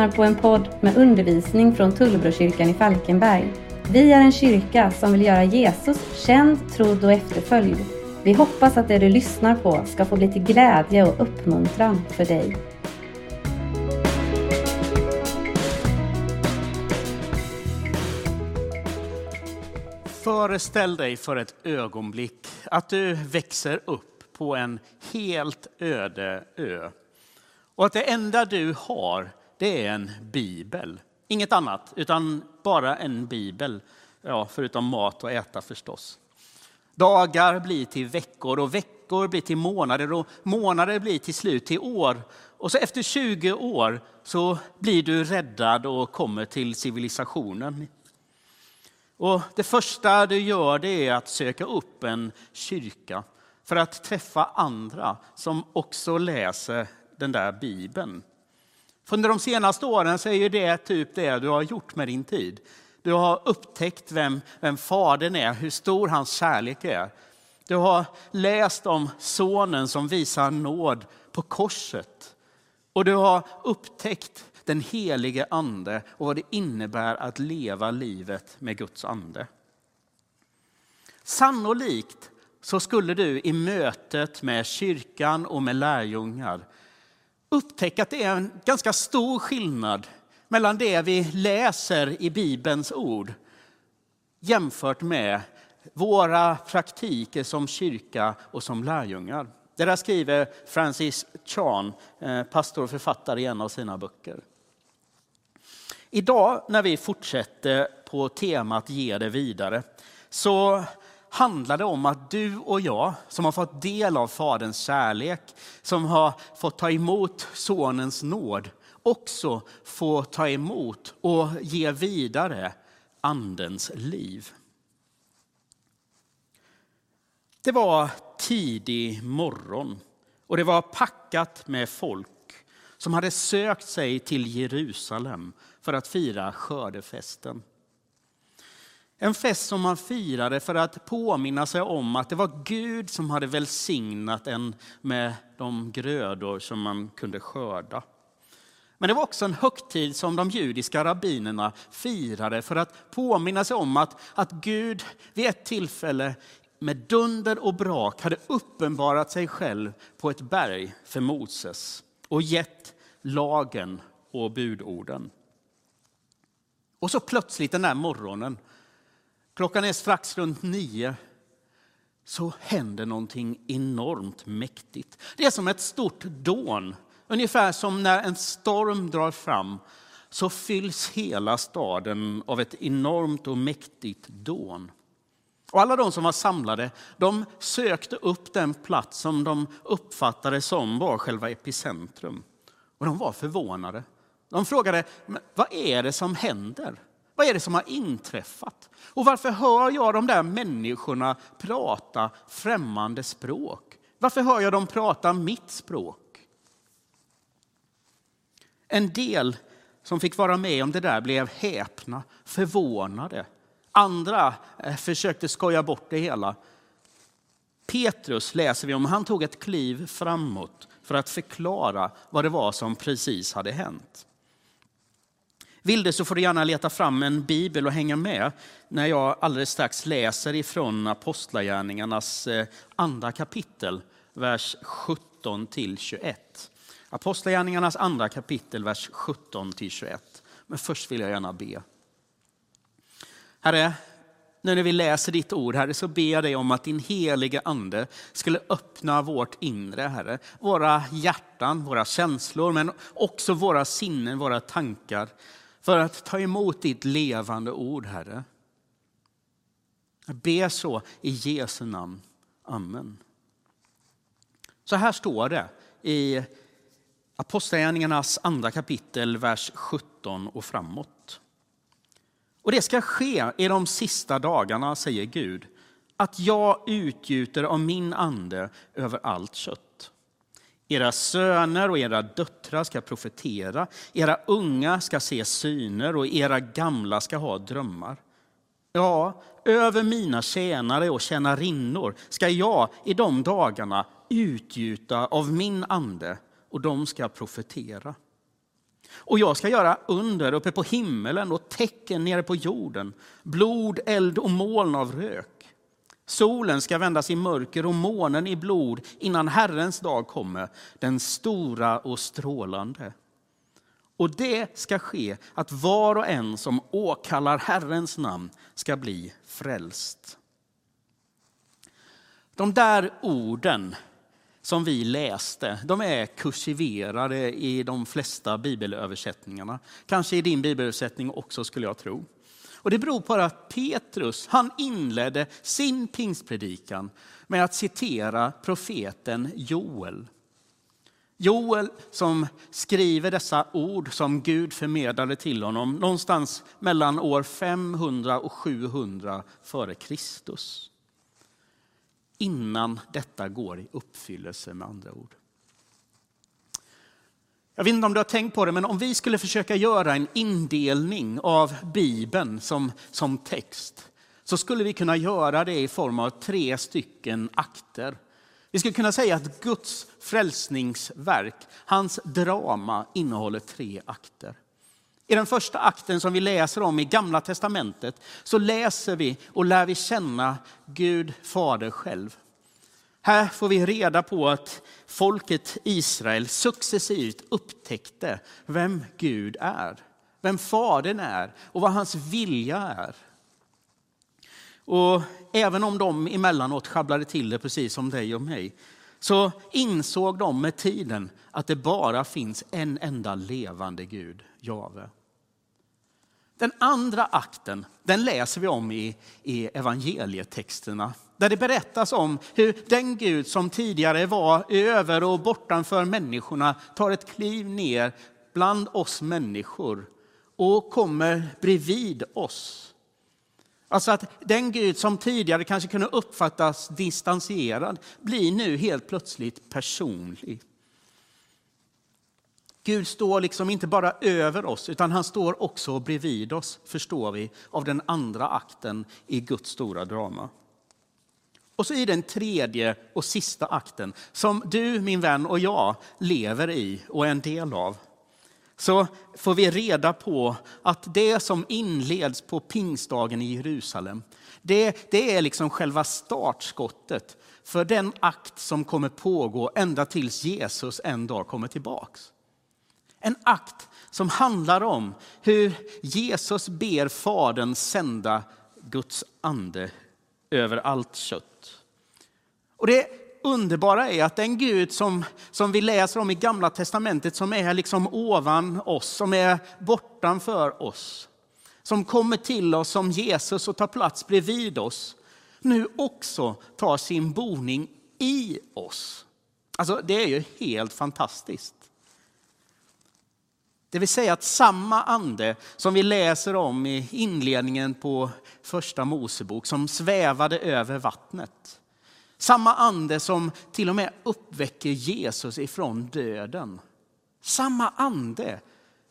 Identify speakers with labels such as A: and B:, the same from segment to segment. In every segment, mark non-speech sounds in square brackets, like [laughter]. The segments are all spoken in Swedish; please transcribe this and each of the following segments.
A: Lyssnar på en podd med undervisning från Tullbrokyrkan i Falkenberg. Vi är en kyrka som vill göra Jesus känd, trodd och efterföljd. Vi hoppas att det du lyssnar på ska få bli till glädje och uppmuntran för dig.
B: Föreställ dig för ett ögonblick att du växer upp på en helt öde ö. Och att det enda du har, det är en bibel. Inget annat, utan bara en bibel. Ja, förutom mat och äta förstås. Dagar blir till veckor och veckor blir till månader och månader blir till slut till år. Och så efter 20 år så blir du räddad och kommer till civilisationen. Och det första du gör det är att söka upp en kyrka för att träffa andra som också läser den där bibeln. För under de senaste åren så är ju det typ det du har gjort med din tid. Du har upptäckt vem, vem Fadern är, hur stor hans kärlek är. Du har läst om Sonen som visar nåd på korset. Och du har upptäckt den helige Ande och vad det innebär att leva livet med Guds ande. Sannolikt så skulle du i mötet med kyrkan och med lärjungar upptäcka att det är en ganska stor skillnad mellan det vi läser i Bibelns ord jämfört med våra praktiker som kyrka och som lärjungar. Det där skriver Francis Chan, eh, pastor och författare i en av sina böcker. Idag när vi fortsätter på temat Ge det vidare så handlar det om att du och jag som har fått del av Faderns kärlek, som har fått ta emot Sonens nåd, också får ta emot och ge vidare Andens liv. Det var tidig morgon och det var packat med folk som hade sökt sig till Jerusalem för att fira skördefesten. En fest som man firade för att påminna sig om att det var Gud som hade välsignat en med de grödor som man kunde skörda. Men det var också en högtid som de judiska rabbinerna firade för att påminna sig om att, att Gud vid ett tillfälle med dunder och brak hade uppenbarat sig själv på ett berg för Moses och gett lagen och budorden. Och så plötsligt den där morgonen, klockan är strax runt nio, så händer någonting enormt mäktigt. Det är som ett stort dån. Ungefär som när en storm drar fram så fylls hela staden av ett enormt och mäktigt dån. Och alla de som var samlade de sökte upp den plats som de uppfattade som var själva epicentrum. Och de var förvånade. De frågade, vad är det som händer? Vad är det som har inträffat? Och varför hör jag de där människorna prata främmande språk? Varför hör jag dem prata mitt språk? En del som fick vara med om det där blev häpna, förvånade. Andra eh, försökte skoja bort det hela. Petrus läser vi om, han tog ett kliv framåt för att förklara vad det var som precis hade hänt. Vill du så får du gärna leta fram en bibel och hänga med när jag alldeles strax läser ifrån Apostlagärningarnas eh, andra kapitel, vers 17 till 21. Apostlagärningarnas andra kapitel, vers 17 till 21. Men först vill jag gärna be. Herre, nu när vi läser ditt ord, Herre, så ber jag dig om att din heliga Ande skulle öppna vårt inre, Herre. Våra hjärtan, våra känslor, men också våra sinnen, våra tankar. För att ta emot ditt levande ord, Herre. Jag ber så i Jesu namn. Amen. Så här står det i Apostlagärningarnas andra kapitel, vers 17 och framåt. Och det ska ske i de sista dagarna, säger Gud, att jag utgjuter av min ande över allt kött. Era söner och era döttrar ska profetera, era unga ska se syner och era gamla ska ha drömmar. Ja, över mina tjänare och tjänarinnor ska jag i de dagarna utgjuta av min ande och de ska profetera. Och jag ska göra under uppe på himmelen och tecken nere på jorden, blod, eld och moln av rök. Solen ska vändas i mörker och månen i blod innan Herrens dag kommer, den stora och strålande. Och det ska ske att var och en som åkallar Herrens namn ska bli frälst. De där orden som vi läste, de är kursiverade i de flesta bibelöversättningarna. Kanske i din bibelöversättning också skulle jag tro. Och det beror på att Petrus, han inledde sin pingstpredikan med att citera profeten Joel. Joel som skriver dessa ord som Gud förmedlade till honom någonstans mellan år 500 och 700 före Kristus. Innan detta går i uppfyllelse med andra ord. Jag vet inte om du har tänkt på det, men om vi skulle försöka göra en indelning av Bibeln som, som text så skulle vi kunna göra det i form av tre stycken akter. Vi skulle kunna säga att Guds frälsningsverk, hans drama, innehåller tre akter. I den första akten som vi läser om i Gamla testamentet så läser vi och lär vi känna Gud Fader själv. Här får vi reda på att folket Israel successivt upptäckte vem Gud är, vem Fadern är och vad hans vilja är. Och även om de emellanåt sjabblade till det precis som dig och mig, så insåg de med tiden att det bara finns en enda levande Gud, Jave. Den andra akten den läser vi om i, i evangelietexterna. Där det berättas om hur den Gud som tidigare var över och bortanför människorna tar ett kliv ner bland oss människor och kommer bredvid oss Alltså att den Gud som tidigare kanske kunde uppfattas distanserad blir nu helt plötsligt personlig. Gud står liksom inte bara över oss, utan han står också bredvid oss, förstår vi, av den andra akten i Guds stora drama. Och så i den tredje och sista akten, som du, min vän och jag lever i och är en del av, så får vi reda på att det som inleds på pingstdagen i Jerusalem, det, det är liksom själva startskottet för den akt som kommer pågå ända tills Jesus en dag kommer tillbaks. En akt som handlar om hur Jesus ber Fadern sända Guds ande över allt kött. Och det underbara är att den Gud som, som vi läser om i Gamla Testamentet, som är liksom ovan oss, som är bortanför oss, som kommer till oss som Jesus och tar plats bredvid oss, nu också tar sin boning i oss. Alltså, det är ju helt fantastiskt. Det vill säga att samma ande som vi läser om i inledningen på första Mosebok, som svävade över vattnet, samma ande som till och med uppväcker Jesus ifrån döden. Samma ande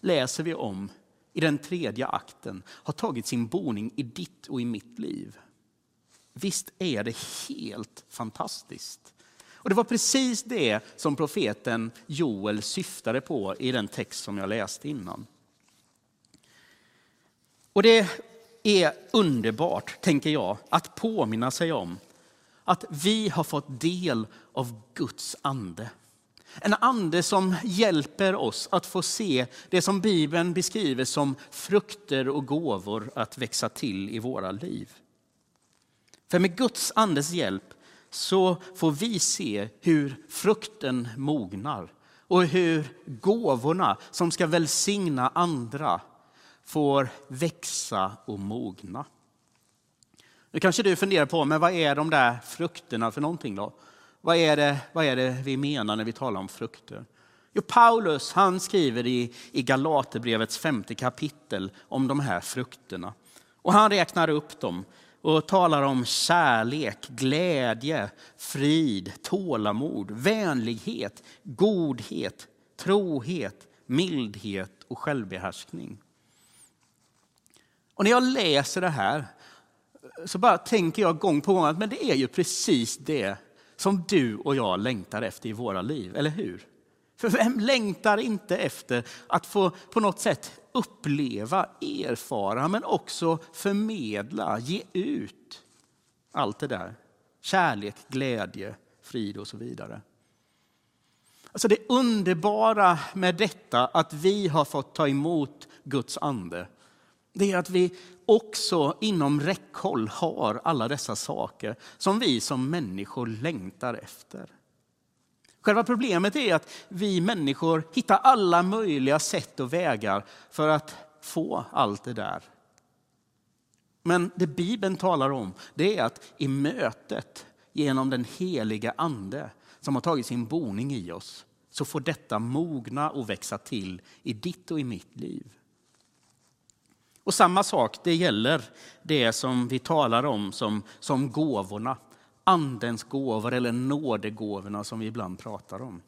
B: läser vi om i den tredje akten, har tagit sin boning i ditt och i mitt liv. Visst är det helt fantastiskt? Och Det var precis det som profeten Joel syftade på i den text som jag läste innan. Och det är underbart, tänker jag, att påminna sig om att vi har fått del av Guds ande. En ande som hjälper oss att få se det som Bibeln beskriver som frukter och gåvor att växa till i våra liv. För med Guds andes hjälp så får vi se hur frukten mognar och hur gåvorna som ska välsigna andra får växa och mogna. Nu kanske du funderar på, men vad är de där frukterna för någonting då? Vad är det, vad är det vi menar när vi talar om frukter? Jo, Paulus han skriver i, i Galaterbrevets femte kapitel om de här frukterna. Och han räknar upp dem och talar om kärlek, glädje, frid, tålamod, vänlighet, godhet, trohet, mildhet och självbehärskning. Och när jag läser det här så bara tänker jag gång på gång att men det är ju precis det som du och jag längtar efter i våra liv, eller hur? För vem längtar inte efter att få på något sätt uppleva, erfara, men också förmedla, ge ut allt det där. Kärlek, glädje, frid och så vidare. Alltså det underbara med detta att vi har fått ta emot Guds ande, det är att vi också inom räckhåll har alla dessa saker som vi som människor längtar efter. Själva problemet är att vi människor hittar alla möjliga sätt och vägar för att få allt det där. Men det Bibeln talar om det är att i mötet genom den heliga ande som har tagit sin boning i oss så får detta mogna och växa till i ditt och i mitt liv. Och samma sak det gäller det som vi talar om som, som gåvorna. Andens gåvor eller nådegåvorna som vi ibland pratar om.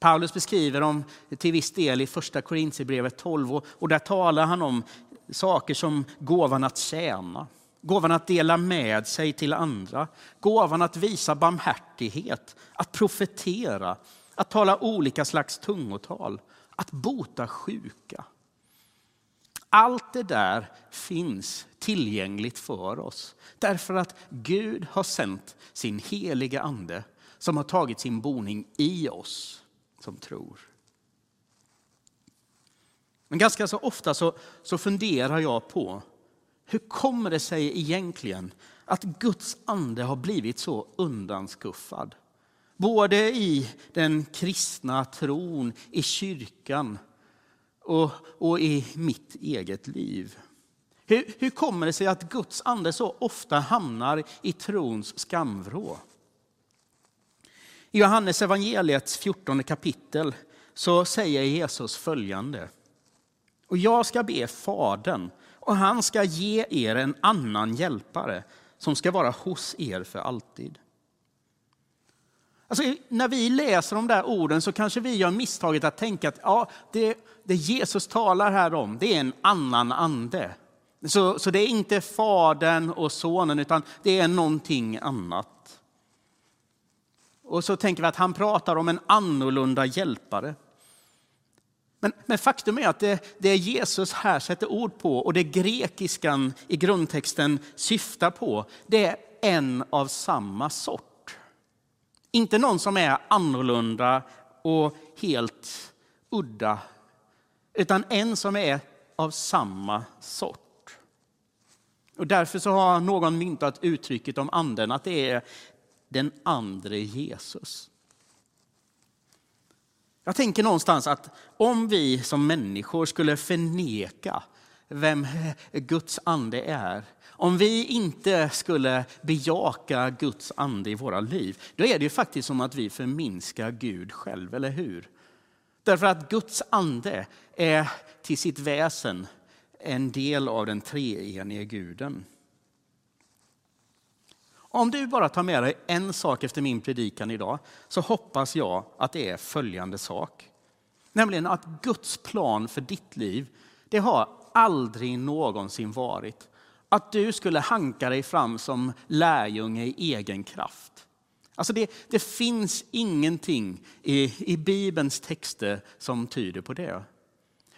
B: Paulus beskriver dem till viss del i första Korintierbrevet 12 och där talar han om saker som gåvan att tjäna, gåvan att dela med sig till andra, gåvan att visa barmhärtighet, att profetera, att tala olika slags tungotal, att bota sjuka. Allt det där finns tillgängligt för oss därför att Gud har sänt sin heliga ande som har tagit sin boning i oss som tror. Men ganska så ofta så, så funderar jag på hur kommer det sig egentligen att Guds ande har blivit så undanskuffad? Både i den kristna tron, i kyrkan och, och i mitt eget liv. Hur, hur kommer det sig att Guds ande så ofta hamnar i trons skamvrå? I Johannes evangeliets 14 kapitel så säger Jesus följande. Och jag ska be Fadern och han ska ge er en annan hjälpare som ska vara hos er för alltid. Alltså, när vi läser de där orden så kanske vi gör misstaget att tänka att ja, det, det Jesus talar här om, det är en annan ande. Så, så det är inte Fadern och Sonen, utan det är någonting annat. Och så tänker vi att han pratar om en annorlunda hjälpare. Men, men faktum är att det, det Jesus här sätter ord på och det grekiskan i grundtexten syftar på, det är en av samma sort. Inte någon som är annorlunda och helt udda, utan en som är av samma sort. Och därför så har någon myntat uttrycket om anden att det är den andre Jesus. Jag tänker någonstans att om vi som människor skulle förneka vem Guds ande är, om vi inte skulle bejaka Guds ande i våra liv, då är det ju faktiskt som att vi förminskar Gud själv, eller hur? Därför att Guds ande är till sitt väsen en del av den treenige guden. Om du bara tar med dig en sak efter min predikan idag så hoppas jag att det är följande sak. Nämligen att Guds plan för ditt liv, det har aldrig någonsin varit att du skulle hanka dig fram som lärjunge i egen kraft. Alltså det, det finns ingenting i, i Bibelns texter som tyder på det.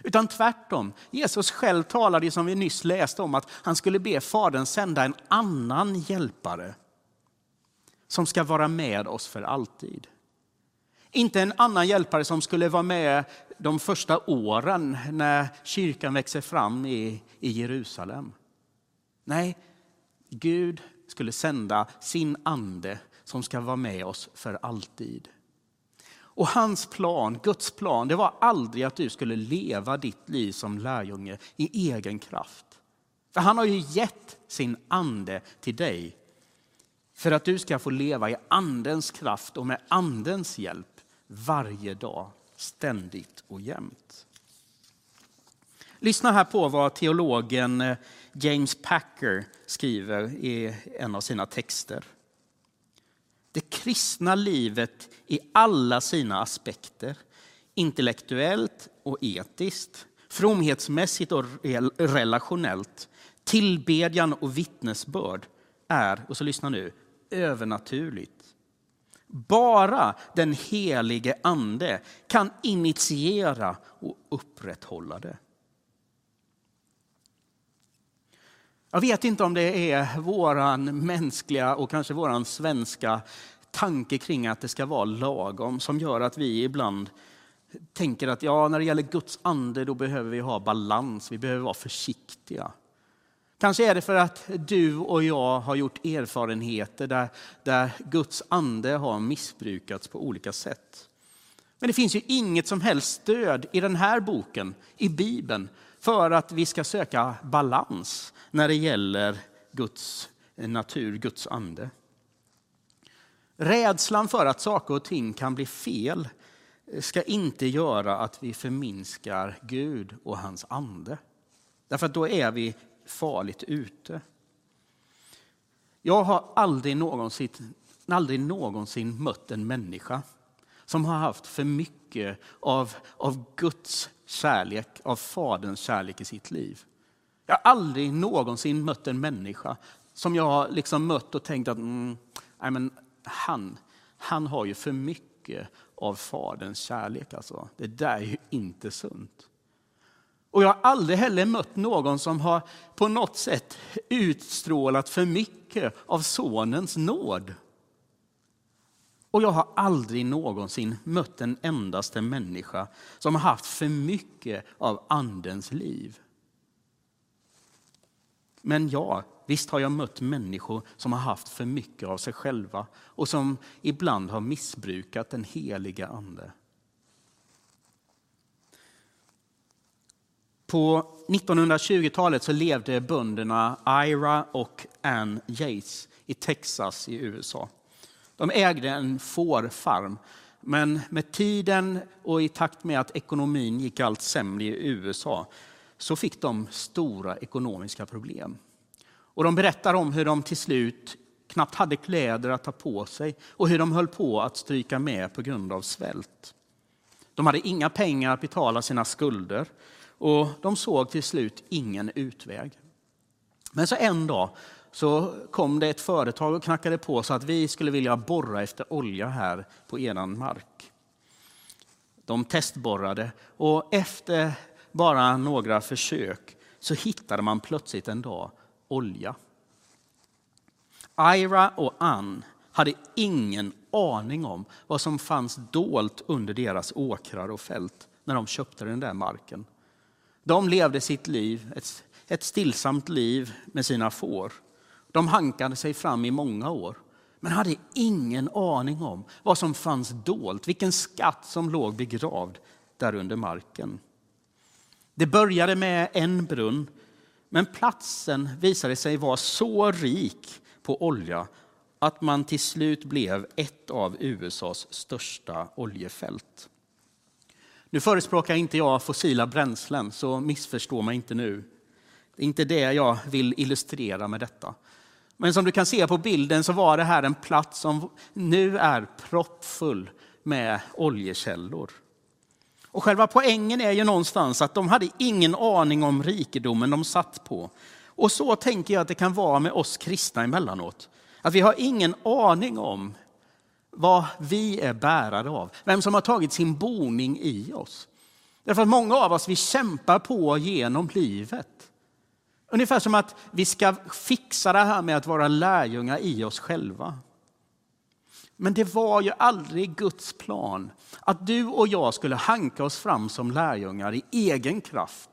B: Utan tvärtom, Jesus själv talade som vi nyss läste om att han skulle be Fadern sända en annan hjälpare som ska vara med oss för alltid. Inte en annan hjälpare som skulle vara med de första åren när kyrkan växer fram i, i Jerusalem. Nej, Gud skulle sända sin ande som ska vara med oss för alltid. Och hans plan, Guds plan, det var aldrig att du skulle leva ditt liv som lärjunge i egen kraft. För han har ju gett sin ande till dig för att du ska få leva i andens kraft och med andens hjälp varje dag, ständigt och jämt. Lyssna här på vad teologen eh, James Packer skriver i en av sina texter. Det kristna livet i alla sina aspekter, intellektuellt och etiskt, fromhetsmässigt och relationellt, tillbedjan och vittnesbörd är, och så lyssna nu, övernaturligt. Bara den helige ande kan initiera och upprätthålla det. Jag vet inte om det är våran mänskliga och kanske våran svenska tanke kring att det ska vara lagom som gör att vi ibland tänker att ja, när det gäller Guds ande då behöver vi ha balans, vi behöver vara försiktiga. Kanske är det för att du och jag har gjort erfarenheter där, där Guds ande har missbrukats på olika sätt. Men det finns ju inget som helst stöd i den här boken, i Bibeln, för att vi ska söka balans när det gäller Guds natur, Guds ande. Rädslan för att saker och ting kan bli fel ska inte göra att vi förminskar Gud och hans ande. Därför att då är vi farligt ute. Jag har aldrig någonsin, aldrig någonsin mött en människa som har haft för mycket av, av Guds kärlek, av Faderns kärlek i sitt liv. Jag har aldrig någonsin mött en människa som jag har liksom mött och tänkt att mm, nej men han, han har ju för mycket av Faderns kärlek. Alltså. Det där är ju inte sunt. Och jag har aldrig heller mött någon som har på något sätt utstrålat för mycket av Sonens nåd. Och jag har aldrig någonsin mött en endaste människa som har haft för mycket av Andens liv. Men ja, visst har jag mött människor som har haft för mycket av sig själva och som ibland har missbrukat den heliga Ande. På 1920-talet så levde bönderna Ira och Ann Yates i Texas i USA. De ägde en fårfarm, men med tiden och i takt med att ekonomin gick allt sämre i USA så fick de stora ekonomiska problem. Och de berättar om hur de till slut knappt hade kläder att ta på sig och hur de höll på att stryka med på grund av svält. De hade inga pengar att betala sina skulder och de såg till slut ingen utväg. Men så en dag så kom det ett företag och knackade på så att vi skulle vilja borra efter olja här på eran mark. De testborrade och efter bara några försök så hittade man plötsligt en dag olja. Ira och Ann hade ingen aning om vad som fanns dolt under deras åkrar och fält när de köpte den där marken. De levde sitt liv, ett, ett stillsamt liv med sina får. De hankade sig fram i många år, men hade ingen aning om vad som fanns dolt, vilken skatt som låg begravd där under marken. Det började med en brunn, men platsen visade sig vara så rik på olja att man till slut blev ett av USAs största oljefält. Nu förespråkar inte jag fossila bränslen, så missförstå mig inte nu. Det är inte det jag vill illustrera med detta. Men som du kan se på bilden så var det här en plats som nu är proppfull med oljekällor. Och själva poängen är ju någonstans att de hade ingen aning om rikedomen de satt på. Och så tänker jag att det kan vara med oss kristna emellanåt. Att vi har ingen aning om vad vi är bärare av, vem som har tagit sin boning i oss. Därför att många av oss vi kämpar på genom livet. Ungefär som att vi ska fixa det här med att vara lärjungar i oss själva. Men det var ju aldrig Guds plan att du och jag skulle hanka oss fram som lärjungar i egen kraft,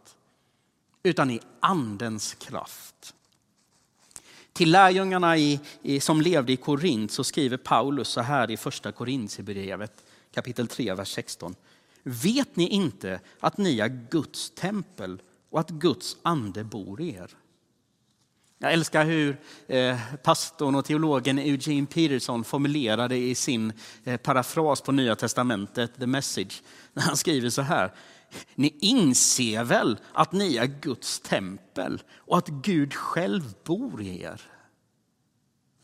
B: utan i Andens kraft. Till lärjungarna i, i, som levde i Korint så skriver Paulus så här i första Korintierbrevet kapitel 3, vers 16. Vet ni inte att ni är Guds tempel och att Guds ande bor i er? Jag älskar hur eh, pastorn och teologen Eugene Peterson formulerade i sin eh, parafras på Nya Testamentet, The Message, när [laughs] han skriver så här. Ni inser väl att ni är Guds tempel och att Gud själv bor i er?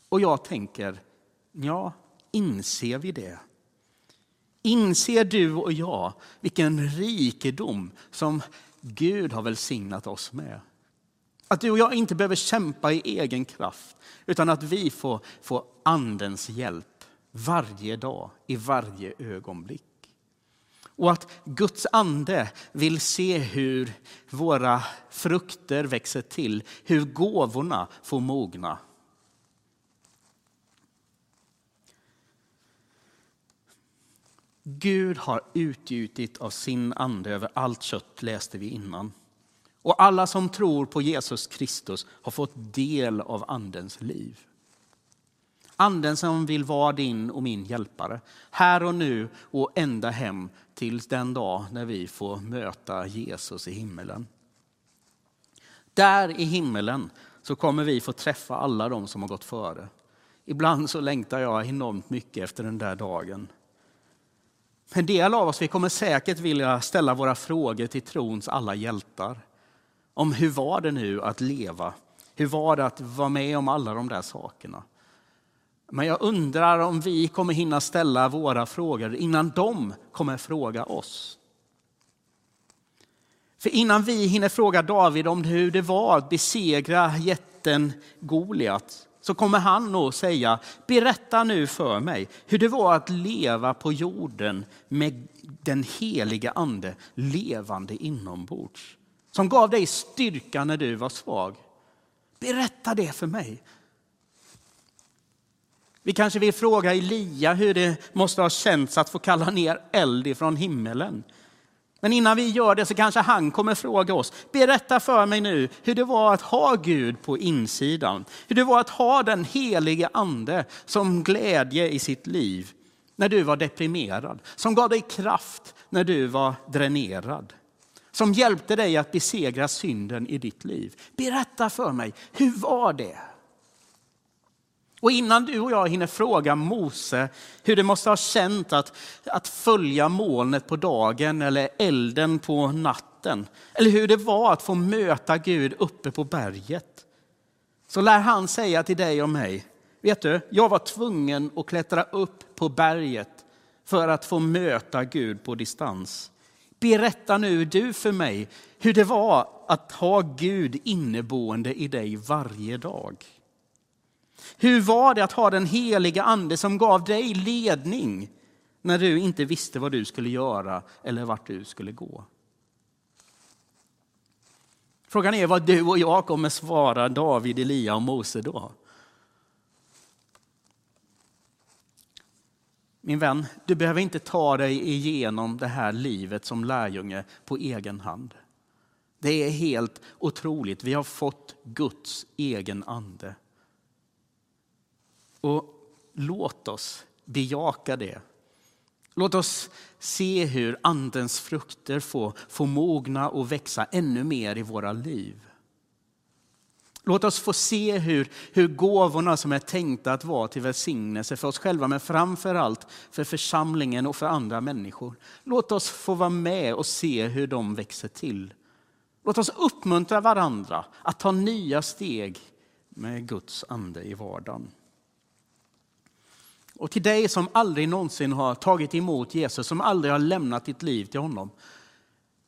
B: Och jag tänker, ja, inser vi det? Inser du och jag vilken rikedom som Gud har välsignat oss med? Att du och jag inte behöver kämpa i egen kraft, utan att vi får, får Andens hjälp. varje dag, i varje ögonblick. Och att Guds ande vill se hur våra frukter växer till, hur gåvorna får mogna. Gud har utgjutit av sin ande över allt kött, läste vi innan. Och alla som tror på Jesus Kristus har fått del av andens liv. Anden som vill vara din och min hjälpare, här och nu och ända hem till den dag när vi får möta Jesus i himmelen. Där i himmelen så kommer vi få träffa alla de som har gått före. Ibland så längtar jag enormt mycket efter den där dagen. En del av oss vi kommer säkert vilja ställa våra frågor till trons alla hjältar. Om hur var det nu att leva? Hur var det att vara med om alla de där sakerna? Men jag undrar om vi kommer hinna ställa våra frågor innan de kommer fråga oss. För innan vi hinner fråga David om hur det var att besegra jätten Goliat så kommer han att säga, berätta nu för mig hur det var att leva på jorden med den heliga ande levande inombords. Som gav dig styrka när du var svag. Berätta det för mig. Vi kanske vill fråga Elia hur det måste ha känts att få kalla ner eld ifrån himmelen. Men innan vi gör det så kanske han kommer fråga oss, berätta för mig nu hur det var att ha Gud på insidan. Hur det var att ha den helige ande som glädje i sitt liv när du var deprimerad. Som gav dig kraft när du var dränerad. Som hjälpte dig att besegra synden i ditt liv. Berätta för mig, hur var det? Och innan du och jag hinner fråga Mose hur det måste ha känt att, att följa molnet på dagen eller elden på natten, eller hur det var att få möta Gud uppe på berget, så lär han säga till dig och mig, vet du, jag var tvungen att klättra upp på berget för att få möta Gud på distans. Berätta nu du för mig hur det var att ha Gud inneboende i dig varje dag. Hur var det att ha den heliga ande som gav dig ledning när du inte visste vad du skulle göra eller vart du skulle gå? Frågan är vad du och jag kommer svara David, Elia och Mose då. Min vän, du behöver inte ta dig igenom det här livet som lärjunge på egen hand. Det är helt otroligt. Vi har fått Guds egen ande. Och låt oss bejaka det. Låt oss se hur andens frukter får, får mogna och växa ännu mer i våra liv. Låt oss få se hur, hur gåvorna som är tänkta att vara till välsignelse för oss själva, men framför allt för församlingen och för andra människor. Låt oss få vara med och se hur de växer till. Låt oss uppmuntra varandra att ta nya steg med Guds ande i vardagen. Och till dig som aldrig någonsin har tagit emot Jesus, som aldrig har lämnat ditt liv till honom.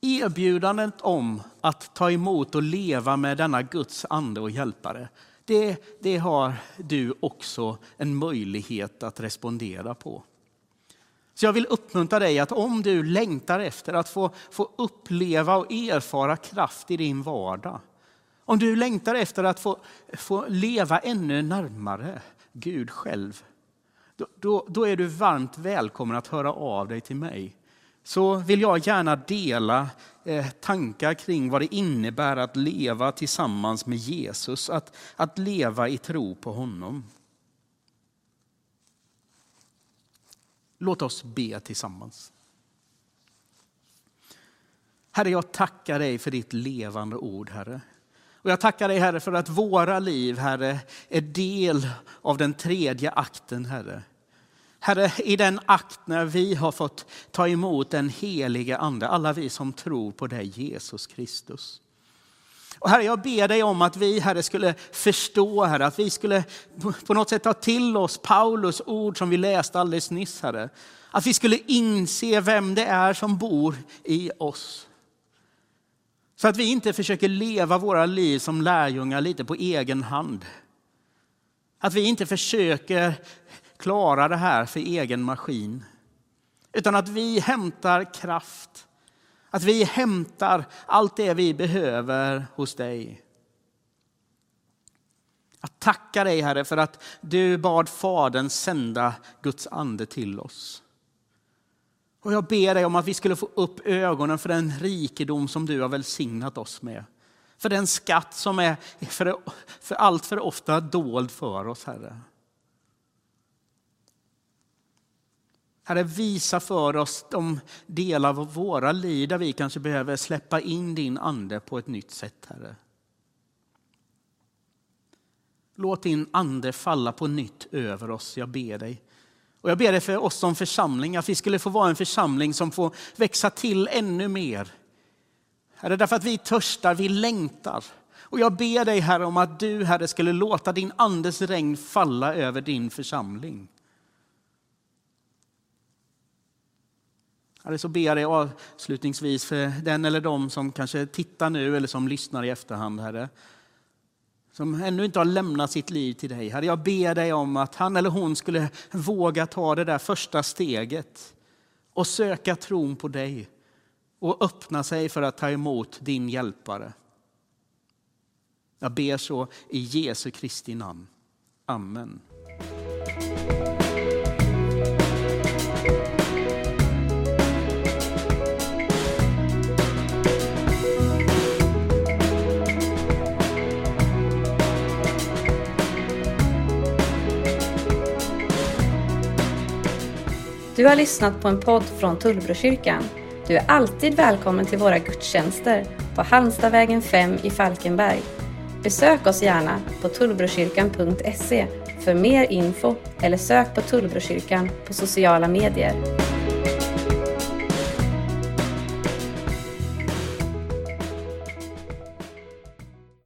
B: Erbjudandet om att ta emot och leva med denna Guds ande och hjälpare, det, det har du också en möjlighet att respondera på. Så jag vill uppmuntra dig att om du längtar efter att få, få uppleva och erfara kraft i din vardag, om du längtar efter att få, få leva ännu närmare Gud själv, då, då, då är du varmt välkommen att höra av dig till mig. Så vill jag gärna dela eh, tankar kring vad det innebär att leva tillsammans med Jesus, att, att leva i tro på honom. Låt oss be tillsammans. Herre, jag tackar dig för ditt levande ord, Herre. Och jag tackar dig, Herre, för att våra liv, Herre, är del av den tredje akten, Herre. Herre, i den akt när vi har fått ta emot den helige Ande, alla vi som tror på dig Jesus Kristus. Och herre, jag ber dig om att vi herre, skulle förstå, herre, att vi skulle på något sätt ta till oss Paulus ord som vi läste alldeles nyss. Herre. Att vi skulle inse vem det är som bor i oss. Så att vi inte försöker leva våra liv som lärjungar lite på egen hand. Att vi inte försöker klara det här för egen maskin. Utan att vi hämtar kraft, att vi hämtar allt det vi behöver hos dig. Att tacka dig Herre för att du bad Fadern sända Guds ande till oss. Och jag ber dig om att vi skulle få upp ögonen för den rikedom som du har välsignat oss med. För den skatt som är för, för allt för ofta dold för oss, Herre. Herre, visa för oss de delar av våra liv där vi kanske behöver släppa in din ande på ett nytt sätt, Herre. Låt din ande falla på nytt över oss, jag ber dig. Och jag ber dig för oss som församling, att vi skulle få vara en församling som får växa till ännu mer. Herre, därför att vi törstar, vi längtar. Och jag ber dig Herre om att du Herre skulle låta din andes regn falla över din församling. Herre, så ber jag dig avslutningsvis för den eller de som kanske tittar nu eller som lyssnar i efterhand, Herre som ännu inte har lämnat sitt liv till dig. Herre, jag ber dig om att han eller hon skulle våga ta det där första steget och söka tron på dig och öppna sig för att ta emot din hjälpare. Jag ber så i Jesu Kristi namn. Amen.
A: Du har lyssnat på en podd från Tullbrokyrkan. Du är alltid välkommen till våra gudstjänster på Halmstadvägen 5 i Falkenberg. Besök oss gärna på tullbrokyrkan.se för mer info eller sök på Tullbrokyrkan på sociala medier.